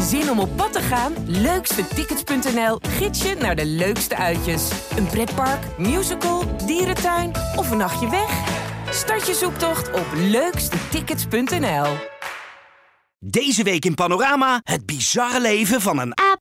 Zin om op pad te gaan? Leukstetickets.nl gids je naar de leukste uitjes. Een pretpark, musical, dierentuin of een nachtje weg? Start je zoektocht op leukstetickets.nl. Deze week in Panorama het bizarre leven van een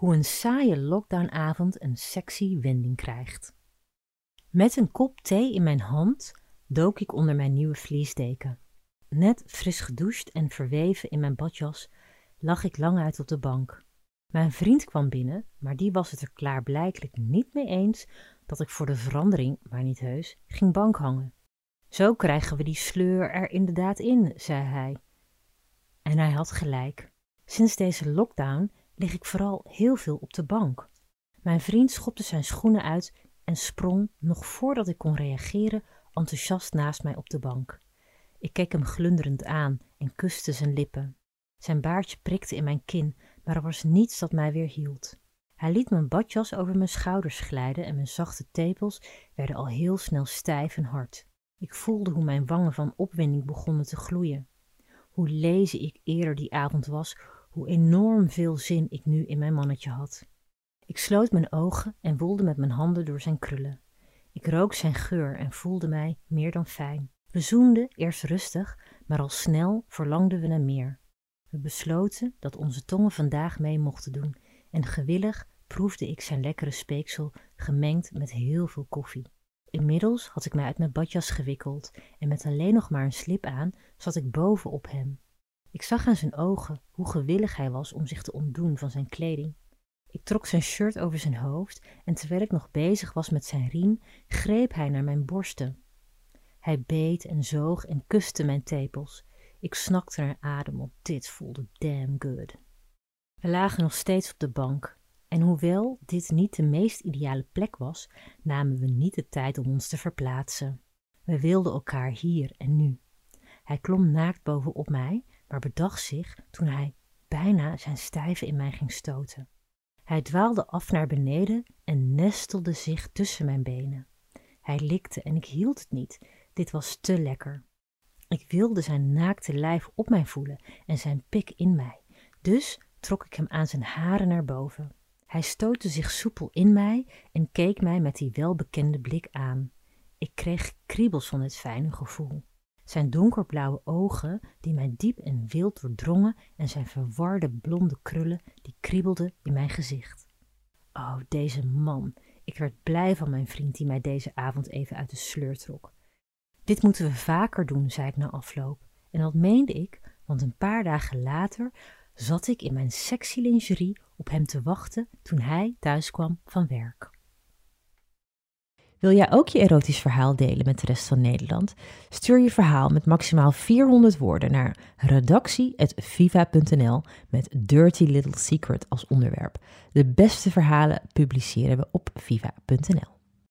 hoe een saaie lockdownavond een sexy wending krijgt. Met een kop thee in mijn hand dook ik onder mijn nieuwe vliesdeken. Net fris gedoucht en verweven in mijn badjas lag ik lang uit op de bank. Mijn vriend kwam binnen, maar die was het er klaarblijkelijk niet mee eens dat ik voor de verandering, maar niet heus, ging bankhangen. Zo krijgen we die sleur er inderdaad in, zei hij. En hij had gelijk. Sinds deze lockdown lig ik vooral heel veel op de bank. Mijn vriend schopte zijn schoenen uit en sprong, nog voordat ik kon reageren, enthousiast naast mij op de bank. Ik keek hem glunderend aan en kuste zijn lippen. Zijn baardje prikte in mijn kin, maar er was niets dat mij weer hield. Hij liet mijn badjas over mijn schouders glijden en mijn zachte tepels werden al heel snel stijf en hard. Ik voelde hoe mijn wangen van opwinding begonnen te gloeien. Hoe lezen ik eerder die avond was, hoe enorm veel zin ik nu in mijn mannetje had. Ik sloot mijn ogen en woelde met mijn handen door zijn krullen. Ik rook zijn geur en voelde mij meer dan fijn. We zoenden eerst rustig, maar al snel verlangden we naar meer. We besloten dat onze tongen vandaag mee mochten doen en gewillig proefde ik zijn lekkere speeksel gemengd met heel veel koffie. Inmiddels had ik mij uit mijn badjas gewikkeld en met alleen nog maar een slip aan zat ik boven op hem. Ik zag aan zijn ogen hoe gewillig hij was om zich te ontdoen van zijn kleding. Ik trok zijn shirt over zijn hoofd en terwijl ik nog bezig was met zijn riem, greep hij naar mijn borsten. Hij beet en zoog en kuste mijn tepels. Ik snakte naar adem, want dit voelde damn good. We lagen nog steeds op de bank. En hoewel dit niet de meest ideale plek was, namen we niet de tijd om ons te verplaatsen. We wilden elkaar hier en nu. Hij klom naakt bovenop mij, maar bedacht zich toen hij bijna zijn stijve in mij ging stoten. Hij dwaalde af naar beneden en nestelde zich tussen mijn benen. Hij likte en ik hield het niet. Dit was te lekker. Ik wilde zijn naakte lijf op mij voelen en zijn pik in mij. Dus trok ik hem aan zijn haren naar boven. Hij stootte zich soepel in mij en keek mij met die welbekende blik aan. Ik kreeg kriebels van het fijne gevoel. Zijn donkerblauwe ogen, die mij diep en wild doordrongen, en zijn verwarde blonde krullen, die kriebelden in mijn gezicht. Oh, deze man. Ik werd blij van mijn vriend die mij deze avond even uit de sleur trok. Dit moeten we vaker doen, zei ik na afloop. En dat meende ik, want een paar dagen later zat ik in mijn sexy lingerie op hem te wachten toen hij thuis kwam van werk. Wil jij ook je erotisch verhaal delen met de rest van Nederland? Stuur je verhaal met maximaal 400 woorden naar redactie.viva.nl met Dirty Little Secret als onderwerp. De beste verhalen publiceren we op viva.nl.